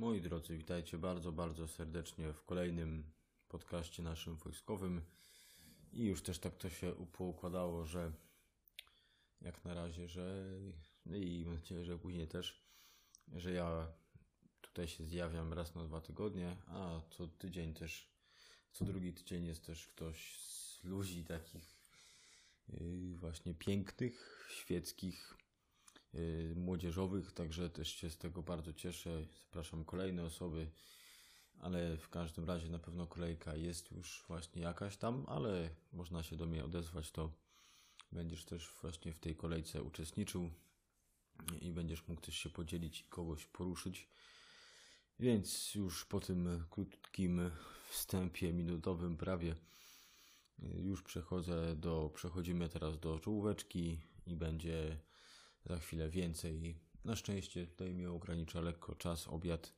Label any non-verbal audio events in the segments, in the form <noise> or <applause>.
Moi drodzy, witajcie bardzo, bardzo serdecznie w kolejnym podcaście naszym wojskowym. I już też tak to się poukładało, że jak na razie, że no i mam nadzieję, że później też, że ja tutaj się zjawiam raz na dwa tygodnie, a co tydzień też, co drugi tydzień jest też ktoś z ludzi takich yy, właśnie pięknych, świeckich, młodzieżowych, także też się z tego bardzo cieszę. Zapraszam kolejne osoby, ale w każdym razie na pewno kolejka jest już właśnie jakaś tam, ale można się do mnie odezwać, to będziesz też właśnie w tej kolejce uczestniczył i będziesz mógł też się podzielić i kogoś poruszyć. Więc już po tym krótkim wstępie minutowym prawie już przechodzę do, przechodzimy teraz do czołóweczki i będzie za chwilę więcej. Na szczęście tutaj mnie ogranicza lekko czas, obiad,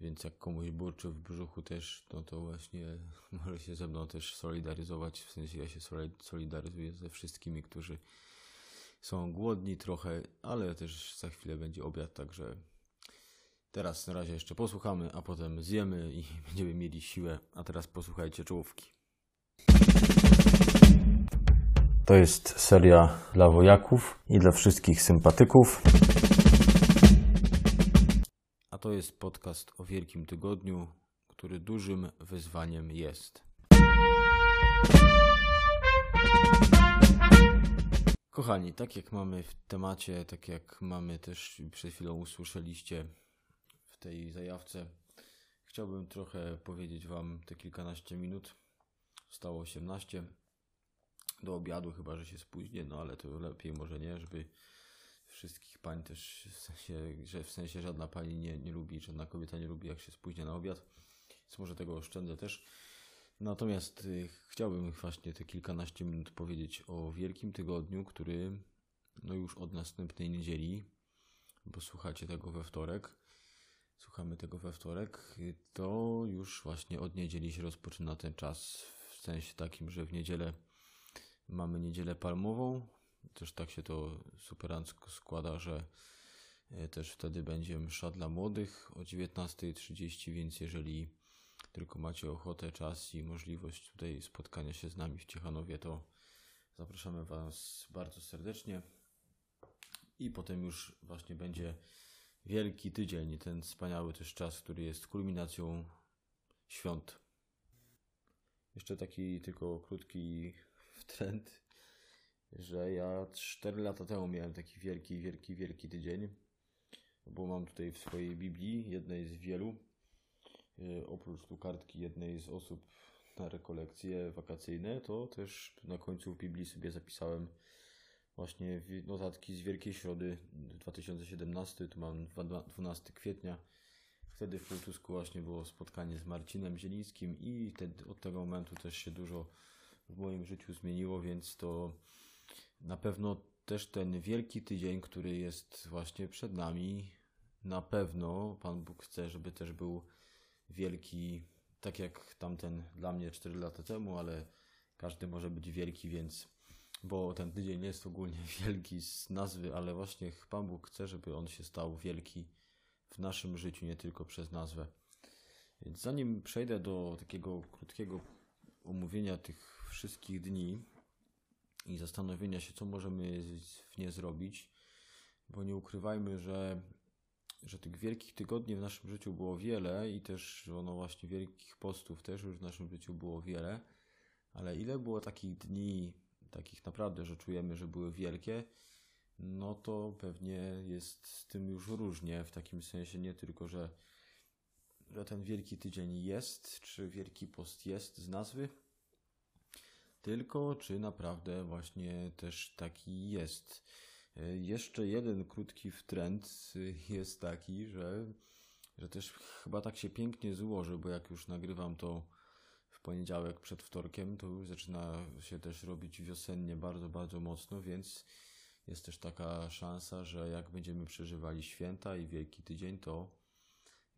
więc jak komuś burczy w brzuchu też, no to właśnie <laughs> może się ze mną też solidaryzować, w sensie ja się solidaryzuję ze wszystkimi, którzy są głodni trochę, ale też za chwilę będzie obiad, także teraz na razie jeszcze posłuchamy, a potem zjemy i <laughs> będziemy mieli siłę. A teraz posłuchajcie czołówki. To jest seria dla wojaków i dla wszystkich sympatyków. A to jest podcast o Wielkim Tygodniu, który dużym wyzwaniem jest. Kochani, tak jak mamy w temacie, tak jak mamy też przed chwilą usłyszeliście w tej zajawce, chciałbym trochę powiedzieć Wam te kilkanaście minut. Zostało 18 do obiadu, chyba że się spóźnię, no ale to lepiej może nie, żeby wszystkich pań też, w sensie, że w sensie żadna pani nie, nie lubi, żadna kobieta nie lubi, jak się spóźnia na obiad, więc może tego oszczędzę też. Natomiast y, chciałbym właśnie te kilkanaście minut powiedzieć o Wielkim Tygodniu, który no już od następnej niedzieli, bo słuchacie tego we wtorek, słuchamy tego we wtorek, to już właśnie od niedzieli się rozpoczyna ten czas, w sensie takim, że w niedzielę mamy niedzielę palmową, też tak się to superancko składa, że y, też wtedy będzie msza dla młodych o 19.30, więc jeżeli tylko macie ochotę, czas i możliwość tutaj spotkania się z nami w Ciechanowie, to zapraszamy Was bardzo serdecznie. I potem już właśnie będzie wielki tydzień, ten wspaniały też czas, który jest kulminacją świąt. Jeszcze taki tylko krótki trend, że ja 4 lata temu miałem taki wielki, wielki, wielki tydzień, bo mam tutaj w swojej Biblii, jednej z wielu, E, oprócz tu kartki jednej z osób na rekolekcje wakacyjne, to też na końcu w Biblii sobie zapisałem właśnie notatki z Wielkiej Środy 2017, tu mam 12 kwietnia. Wtedy w Półtusku właśnie było spotkanie z Marcinem Zielińskim i od tego momentu też się dużo w moim życiu zmieniło, więc to na pewno też ten wielki tydzień, który jest właśnie przed nami, na pewno Pan Bóg chce, żeby też był wielki, tak jak tamten dla mnie 4 lata temu, ale każdy może być wielki, więc bo ten tydzień nie jest ogólnie <laughs> wielki z nazwy, ale właśnie Pan Bóg chce, żeby on się stał wielki w naszym życiu, nie tylko przez nazwę. Więc zanim przejdę do takiego krótkiego omówienia tych wszystkich dni i zastanowienia się, co możemy w nie zrobić, bo nie ukrywajmy, że że tych wielkich tygodni w naszym życiu było wiele i też ono właśnie wielkich postów też już w naszym życiu było wiele, ale ile było takich dni, takich naprawdę, że czujemy, że były wielkie, no to pewnie jest z tym już różnie, w takim sensie nie tylko, że, że ten wielki tydzień jest, czy wielki post jest z nazwy, tylko czy naprawdę właśnie też taki jest. E, jeszcze jeden krótki trend <laughs> jest taki, że, że też chyba tak się pięknie złoży, bo jak już nagrywam to w poniedziałek przed wtorkiem, to już zaczyna się też robić wiosennie bardzo, bardzo mocno, więc jest też taka szansa, że jak będziemy przeżywali święta i Wielki Tydzień, to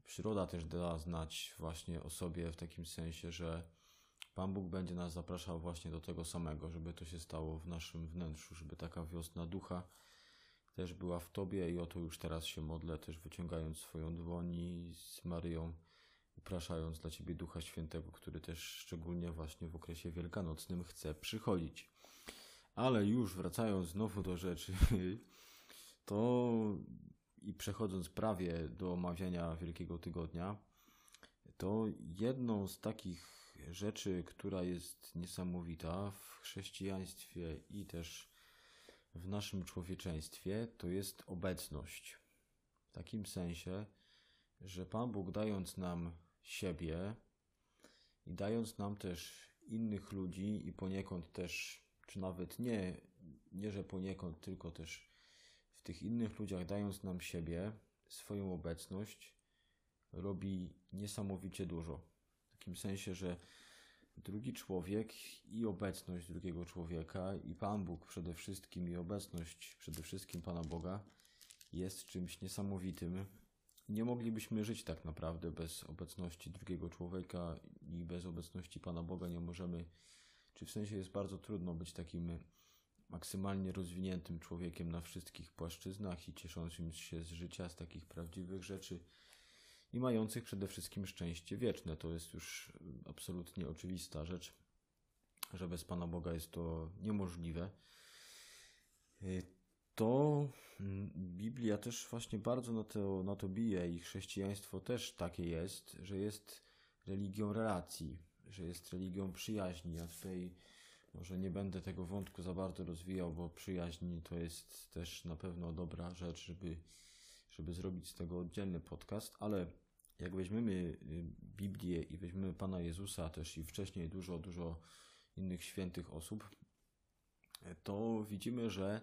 przyroda też da znać właśnie o sobie w takim sensie, że Pan Bóg będzie nas zapraszał właśnie do tego samego, żeby to się stało w naszym wnętrzu, żeby taka wiosna ducha też była w Tobie i o to już teraz się modlę, też wyciągając swoją dłoni z Maryją, upraszając dla Ciebie Ducha Świętego, który też szczególnie właśnie w okresie wielkanocnym chce przychodzić. Ale już wracając znowu do rzeczy, <laughs> to i przechodząc prawie do omawiania Wielkiego Tygodnia, to jedną z takich rzeczy, która jest niesamowita w chrześcijaństwie i też w naszym człowieczeństwie, to jest obecność. W takim sensie, że Pan Bóg dając nam siebie i dając nam też innych ludzi i poniekąd też, czy nawet nie, nie że poniekąd, tylko też w tych innych ludziach dając nam siebie, swoją obecność, robi niesamowicie dużo. Takim sensie, że drugi człowiek i obecność drugiego człowieka i Pan Bóg przede wszystkim i obecność przede wszystkim Pana Boga jest czymś niesamowitym. Nie moglibyśmy żyć tak naprawdę bez obecności drugiego człowieka i bez obecności Pana Boga nie możemy, czy w sensie jest bardzo trudno być takim maksymalnie rozwiniętym człowiekiem na wszystkich płaszczyznach i cieszącym się z życia, z takich prawdziwych rzeczy i mających przede wszystkim szczęście wieczne. To jest już absolutnie oczywista rzecz, że bez Pana Boga jest to niemożliwe. Y, to mm, Biblia też właśnie bardzo na to, na to bije i chrześcijaństwo też takie jest, że jest religią relacji, że jest religią przyjaźni. Ja tutaj może nie będę tego wątku za bardzo rozwijał, bo przyjaźń to jest też na pewno dobra rzecz, żeby żeby zrobić z tego oddzielny podcast, ale jak weźmiemy y, Biblię i weźmiemy Pana Jezusa też i wcześniej dużo, dużo innych świętych osób, to widzimy, że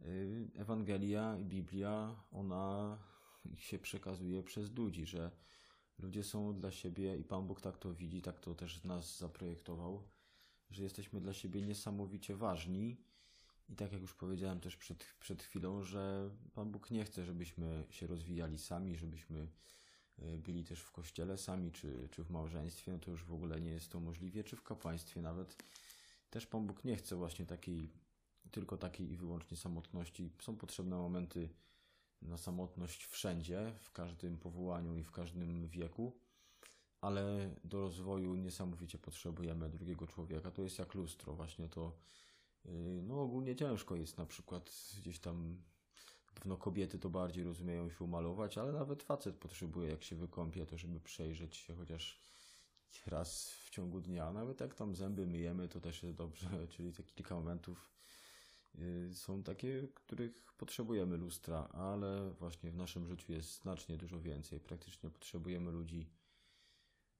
y, Ewangelia i Biblia, ona się przekazuje przez ludzi, że ludzie są dla siebie i Pan Bóg tak to widzi, tak to też nas zaprojektował, że jesteśmy dla siebie niesamowicie ważni. I tak jak już powiedziałem też przed, przed chwilą, że Pan Bóg nie chce, żebyśmy się rozwijali sami, żebyśmy byli też w kościele sami, czy, czy w małżeństwie, no to już w ogóle nie jest to możliwe, czy w kapłaństwie nawet. Też Pan Bóg nie chce właśnie takiej, tylko takiej i wyłącznie samotności. Są potrzebne momenty na samotność wszędzie, w każdym powołaniu i w każdym wieku, ale do rozwoju niesamowicie potrzebujemy drugiego człowieka. To jest jak lustro, właśnie to Y, no ogólnie ciężko jest na przykład gdzieś tam, pewno kobiety to bardziej rozumieją się umalować, ale nawet facet potrzebuje jak się wykąpie to, żeby przejrzeć się chociaż raz w ciągu dnia. Nawet jak tam zęby myjemy, to też jest dobrze, <laughs> czyli te kilka momentów y, są takie, których potrzebujemy lustra, ale właśnie w naszym życiu jest znacznie dużo więcej. Praktycznie potrzebujemy ludzi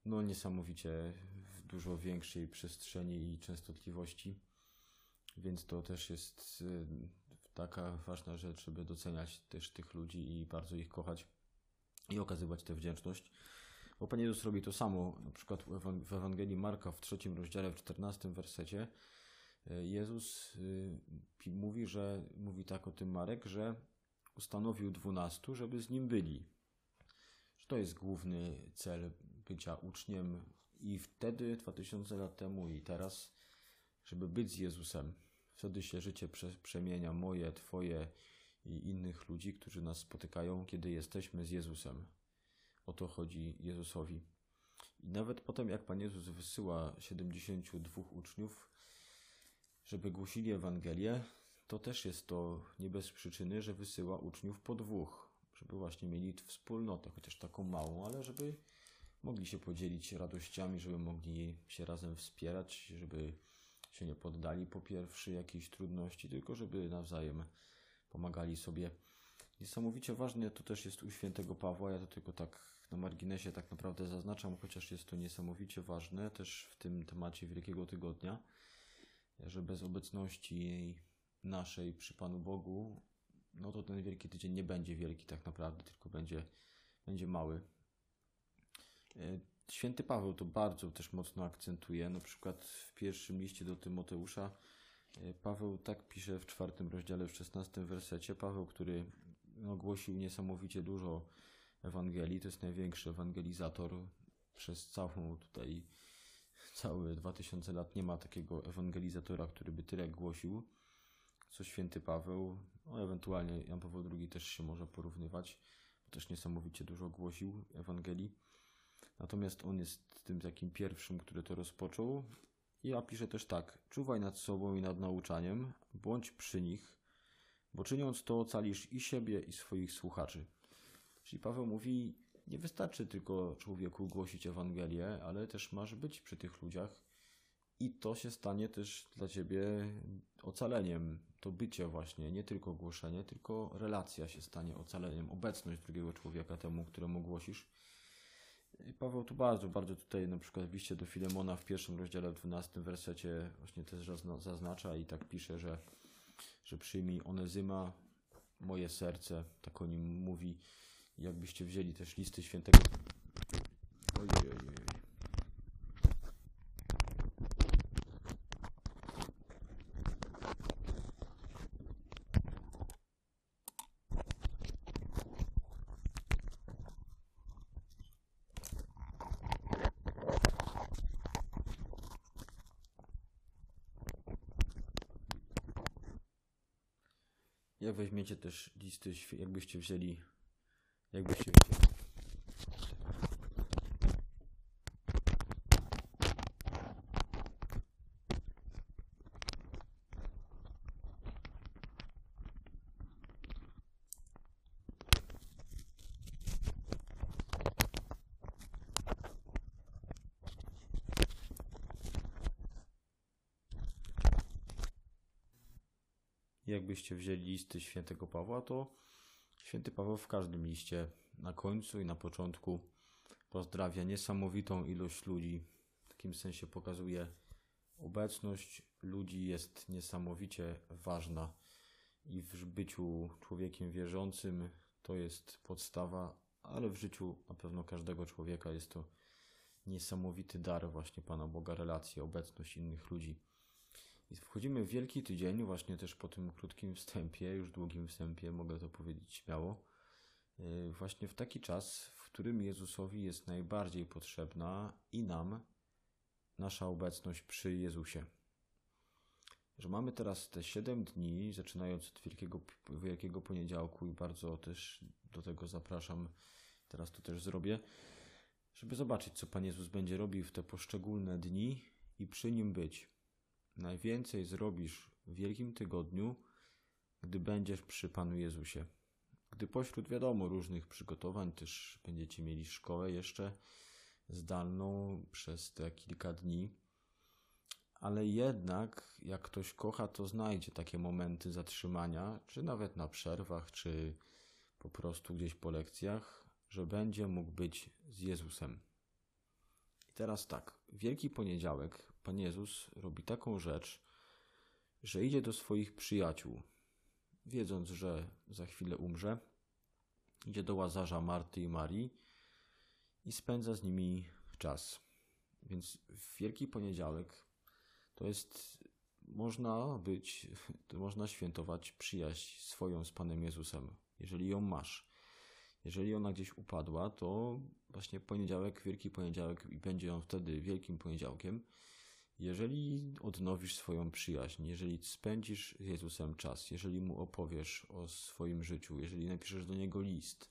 no niesamowicie w dużo większej przestrzeni i częstotliwości. Więc to też jest y, taka ważna rzecz, żeby doceniać też tych ludzi i bardzo ich kochać i okazywać tę wdzięczność. Bo Pan Jezus robi to samo, na przykład w Ewangelii Marka w trzecim rozdziale, w czternastym wersecie. Y, Jezus y, mówi, że mówi tak o tym Marek, że ustanowił dwunastu, żeby z nim byli. Że to jest główny cel bycia uczniem i wtedy, 2000 lat temu i teraz, żeby być z Jezusem. Wtedy się życie przemienia moje, Twoje i innych ludzi, którzy nas spotykają, kiedy jesteśmy z Jezusem. O to chodzi Jezusowi. I nawet potem, jak Pan Jezus wysyła 72 uczniów, żeby głosili Ewangelię, to też jest to nie bez przyczyny, że wysyła uczniów po dwóch, żeby właśnie mieli wspólnotę, chociaż taką małą, ale żeby mogli się podzielić radościami, żeby mogli się razem wspierać, żeby się nie poddali po pierwszej jakiejś trudności, tylko żeby nawzajem pomagali sobie. Niesamowicie ważne to też jest u świętego Pawła, ja to tylko tak na marginesie tak naprawdę zaznaczam, chociaż jest to niesamowicie ważne też w tym temacie Wielkiego Tygodnia, że bez obecności naszej przy Panu Bogu, no to ten Wielki Tydzień nie będzie wielki tak naprawdę, tylko będzie, będzie mały. Święty Paweł to bardzo też mocno akcentuje. Na przykład w pierwszym liście do Tymoteusza e, Paweł tak pisze w czwartym rozdziale, w szesnastym wersecie. Paweł, który no, głosił niesamowicie dużo Ewangelii, to jest największy ewangelizator przez całą tutaj, całe 2000 lat nie ma takiego ewangelizatora, który by tyle głosił. co święty Paweł, no ewentualnie Jan Paweł II też się może porównywać, bo też niesamowicie dużo głosił Ewangelii. Natomiast on jest tym takim pierwszym, który to rozpoczął. I ja piszę też tak: czuwaj nad sobą i nad nauczaniem, bądź przy nich, bo czyniąc to ocalisz i siebie, i swoich słuchaczy. Czyli Paweł mówi: Nie wystarczy tylko człowieku głosić Ewangelię, ale też masz być przy tych ludziach, i to się stanie też dla ciebie ocaleniem. To bycie, właśnie, nie tylko głoszenie, tylko relacja się stanie ocaleniem, obecność drugiego człowieka temu, któremu głosisz. I Paweł tu bardzo, bardzo tutaj na przykład liście do Filemona w pierwszym rozdziale, w 12 wersecie właśnie też zaznacza i tak pisze, że, że przyjmij Onezyma, moje serce, tak o nim mówi. Jakbyście wzięli też listy świętego. Ojej, ojej. Jak weźmiecie też listy, jakbyście wzięli, jakbyście wzięli. Jakbyście wzięli listy świętego Pawła, to święty Paweł w każdym liście, na końcu i na początku, pozdrawia niesamowitą ilość ludzi. W takim sensie pokazuje, obecność ludzi jest niesamowicie ważna i w byciu człowiekiem wierzącym to jest podstawa, ale w życiu na pewno każdego człowieka jest to niesamowity dar właśnie Pana Boga, relacje, obecność innych ludzi. I wchodzimy w Wielki Tydzień, właśnie też po tym krótkim wstępie, już długim wstępie, mogę to powiedzieć śmiało, y, właśnie w taki czas, w którym Jezusowi jest najbardziej potrzebna i nam nasza obecność przy Jezusie. Że mamy teraz te 7 dni, zaczynając od Wielkiego, Wielkiego Poniedziałku i bardzo też do tego zapraszam, teraz to też zrobię, żeby zobaczyć, co Pan Jezus będzie robił w te poszczególne dni i przy Nim być najwięcej zrobisz w Wielkim Tygodniu, gdy będziesz przy Panu Jezusie. Gdy pośród wiadomo różnych przygotowań też będziecie mieli szkołę jeszcze zdalną przez te kilka dni, ale jednak jak ktoś kocha, to znajdzie takie momenty zatrzymania, czy nawet na przerwach, czy po prostu gdzieś po lekcjach, że będzie mógł być z Jezusem. I teraz tak, Wielki Poniedziałek Pan Jezus robi taką rzecz, że idzie do swoich przyjaciół, wiedząc, że za chwilę umrze, idzie do Łazarza, Marty i Marii i spędza z nimi czas. Więc w Wielki Poniedziałek to jest, można być, <laughs> to można świętować przyjaźń swoją z Panem Jezusem, jeżeli ją masz. Jeżeli ona gdzieś upadła, to właśnie poniedziałek, Wielki Poniedziałek i będzie on wtedy Wielkim Poniedziałkiem, jeżeli odnowisz swoją przyjaźń, jeżeli spędzisz z Jezusem czas, jeżeli mu opowiesz o swoim życiu, jeżeli napiszesz do niego list,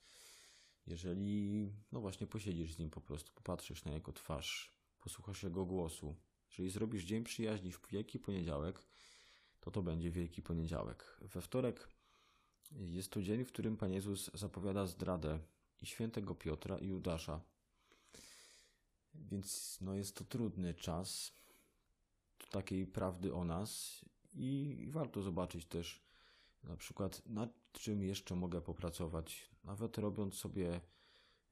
jeżeli, no właśnie, posiedzisz z nim po prostu, popatrzysz na jego twarz, posłuchasz jego głosu, jeżeli zrobisz dzień przyjaźni w Wielki Poniedziałek, to to będzie Wielki Poniedziałek. We wtorek jest to dzień, w którym Pan Jezus zapowiada zdradę i świętego Piotra i Judasza. Więc no jest to trudny czas, takiej prawdy o nas i warto zobaczyć też na przykład nad czym jeszcze mogę popracować. Nawet robiąc sobie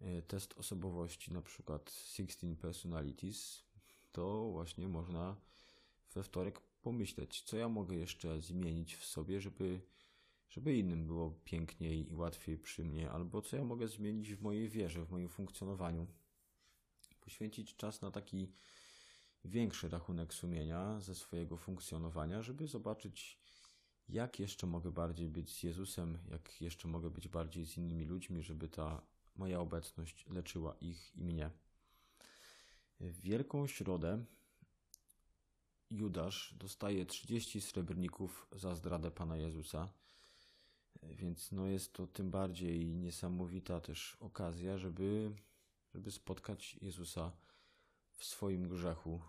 e, test osobowości, na przykład 16 personalities, to właśnie można we wtorek pomyśleć, co ja mogę jeszcze zmienić w sobie, żeby, żeby innym było piękniej i łatwiej przy mnie, albo co ja mogę zmienić w mojej wierze, w moim funkcjonowaniu. Poświęcić czas na taki większy rachunek sumienia ze swojego funkcjonowania, żeby zobaczyć, jak jeszcze mogę bardziej być z Jezusem, jak jeszcze mogę być bardziej z innymi ludźmi, żeby ta moja obecność leczyła ich i mnie. W Wielką Środę Judasz dostaje 30 srebrników za zdradę Pana Jezusa. Więc no jest to tym bardziej niesamowita też okazja, żeby, żeby spotkać Jezusa w swoim grzechu,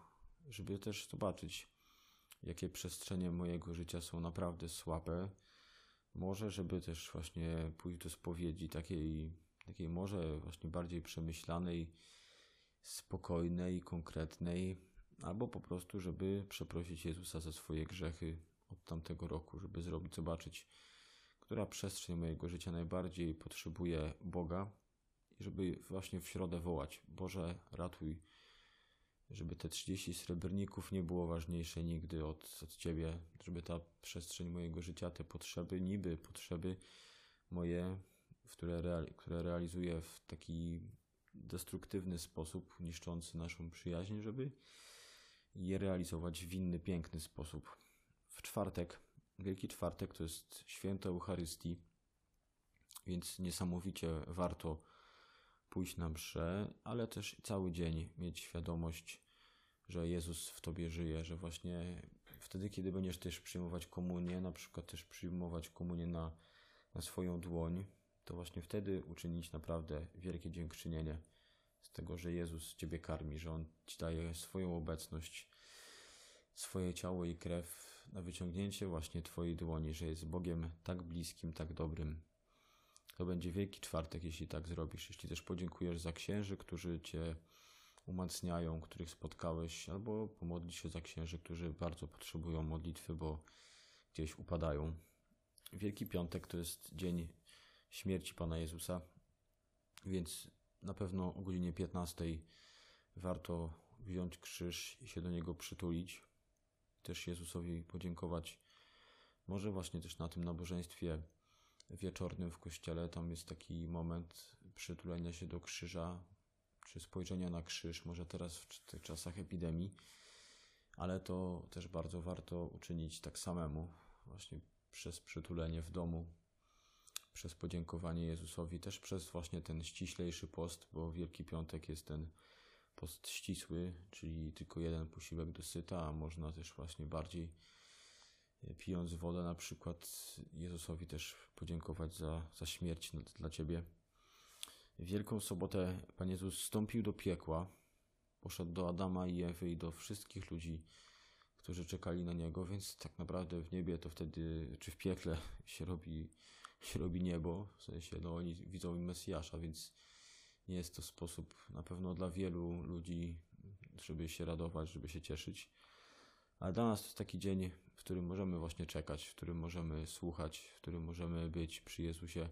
żeby też zobaczyć, jakie przestrzenie mojego życia są naprawdę słabe. Może, żeby też właśnie pójść do spowiedzi takiej, takiej może właśnie bardziej przemyślanej, spokojnej, konkretnej, albo po prostu, żeby przeprosić Jezusa za swoje grzechy od tamtego roku, żeby zrobić, zobaczyć, która przestrzeń mojego życia najbardziej potrzebuje Boga i żeby właśnie w środę wołać: Boże, ratuj, żeby te 30 srebrników nie było ważniejsze nigdy od, od Ciebie, żeby ta przestrzeń mojego życia, te potrzeby, niby potrzeby moje, które, real, które realizuję w taki destruktywny sposób, niszczący naszą przyjaźń, żeby je realizować w inny, piękny sposób. W czwartek, Wielki Czwartek to jest święto Eucharystii, więc niesamowicie warto pójść na mszę, ale też cały dzień mieć świadomość, że Jezus w Tobie żyje, że właśnie wtedy, kiedy będziesz też przyjmować komunię, na przykład też przyjmować komunię na, na swoją dłoń, to właśnie wtedy uczynić naprawdę wielkie dziękczynienie z tego, że Jezus Ciebie karmi, że On Ci daje swoją obecność, swoje ciało i krew na wyciągnięcie właśnie Twojej dłoni, że jest Bogiem tak bliskim, tak dobrym. To będzie wielki czwartek, jeśli tak zrobisz. Jeśli też podziękujesz za księży, którzy Cię umacniają, których spotkałeś, albo pomodlić się za księży, którzy bardzo potrzebują modlitwy, bo gdzieś upadają. Wielki Piątek to jest dzień śmierci Pana Jezusa, więc na pewno o godzinie 15 warto wziąć krzyż i się do niego przytulić. Też Jezusowi podziękować. Może właśnie też na tym nabożeństwie wieczornym w kościele, tam jest taki moment przytulenia się do krzyża, czy spojrzenia na krzyż, może teraz w tych czasach epidemii, ale to też bardzo warto uczynić tak samemu, właśnie przez przytulenie w domu, przez podziękowanie Jezusowi, też przez właśnie ten ściślejszy post, bo Wielki Piątek jest ten post ścisły, czyli tylko jeden posiłek do syta, a można też właśnie bardziej e, pijąc wodę na przykład Jezusowi też podziękować za, za śmierć dla Ciebie. Wielką Sobotę Pan Jezus wstąpił do piekła, poszedł do Adama i Ewy i do wszystkich ludzi, którzy czekali na Niego, więc tak naprawdę w niebie to wtedy, czy w piekle <laughs> się robi, się robi niebo, w sensie no oni widzą Mesjasza, więc nie jest to sposób na pewno dla wielu ludzi, żeby się radować, żeby się cieszyć. Ale dla nas to jest taki dzień, w którym możemy właśnie czekać, w którym możemy słuchać, w którym możemy być przy Jezusie.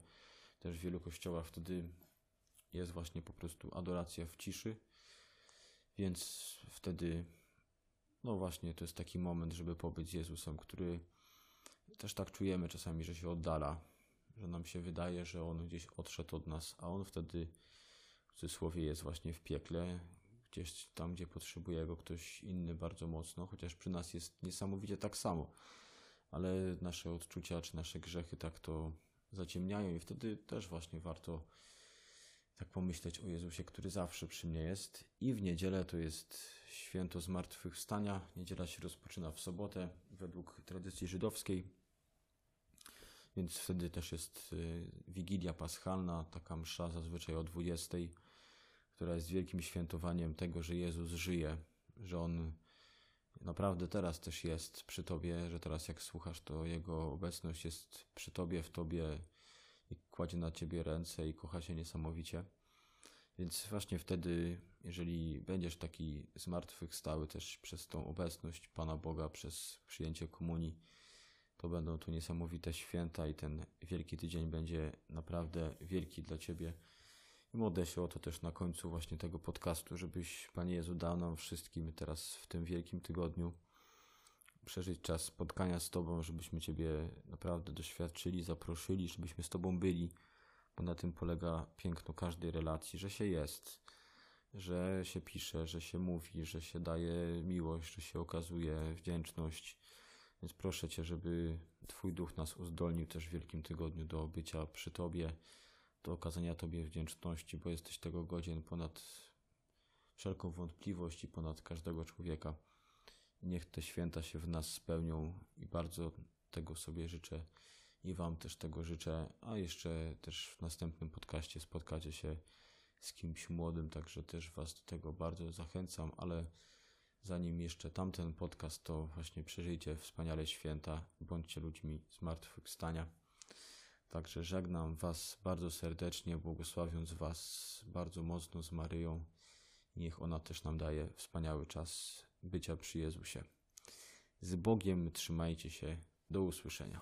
Też w wielu kościołach wtedy jest właśnie po prostu adoracja w ciszy, więc wtedy, no właśnie, to jest taki moment, żeby pobyć z Jezusem, który też tak czujemy czasami, że się oddala, że nam się wydaje, że On gdzieś odszedł od nas, a On wtedy w cudzysłowie jest właśnie w piekle, gdzieś tam, gdzie potrzebuje go ktoś inny bardzo mocno, chociaż przy nas jest niesamowicie tak samo, ale nasze odczucia czy nasze grzechy tak to zaciemniają i wtedy też właśnie warto tak pomyśleć o Jezusie, który zawsze przy mnie jest. I w niedzielę to jest święto zmartwychwstania. Niedziela się rozpoczyna w sobotę według tradycji żydowskiej. Więc wtedy też jest y, Wigilia Paschalna, taka msza zazwyczaj o 20, która jest wielkim świętowaniem tego, że Jezus żyje, że On naprawdę teraz też jest przy Tobie, że teraz jak słuchasz, to Jego obecność jest przy Tobie, w Tobie i kładzie na Ciebie ręce i kocha Cię niesamowicie. Więc właśnie wtedy, jeżeli będziesz taki zmartwychwstały też przez tą obecność Pana Boga, przez przyjęcie komunii, to będą tu niesamowite święta i ten wielki tydzień będzie naprawdę wielki dla Ciebie. I modlę się o to też na końcu właśnie tego podcastu, żebyś Panie Jezu dał nam wszystkim teraz w tym wielkim tygodniu przeżyć czas spotkania z Tobą, żebyśmy Ciebie naprawdę doświadczyli, zaproszyli, żebyśmy z Tobą byli, bo na tym polega piękno każdej relacji, że się jest, że się pisze, że się mówi, że się daje miłość, że się okazuje wdzięczność. Więc proszę Cię, żeby Twój duch nas uzdolnił też w Wielkim Tygodniu do bycia przy Tobie, do okazania Tobie wdzięczności, bo jesteś tego godzien ponad wszelką wątpliwość i ponad każdego człowieka. Niech te święta się w nas spełnią i bardzo tego sobie życzę i Wam też tego życzę, a jeszcze też w następnym podcaście spotkacie się z kimś młodym, także też Was do tego bardzo zachęcam, ale zanim jeszcze tamten podcast, to właśnie przeżyjcie wspaniale święta, bądźcie ludźmi zmartwychwstania. Także żegnam Was bardzo serdecznie, błogosławiąc Was bardzo mocno z Maryją. Niech ona też nam daje wspaniały czas bycia przy Jezusie. Z Bogiem trzymajcie się. Do usłyszenia.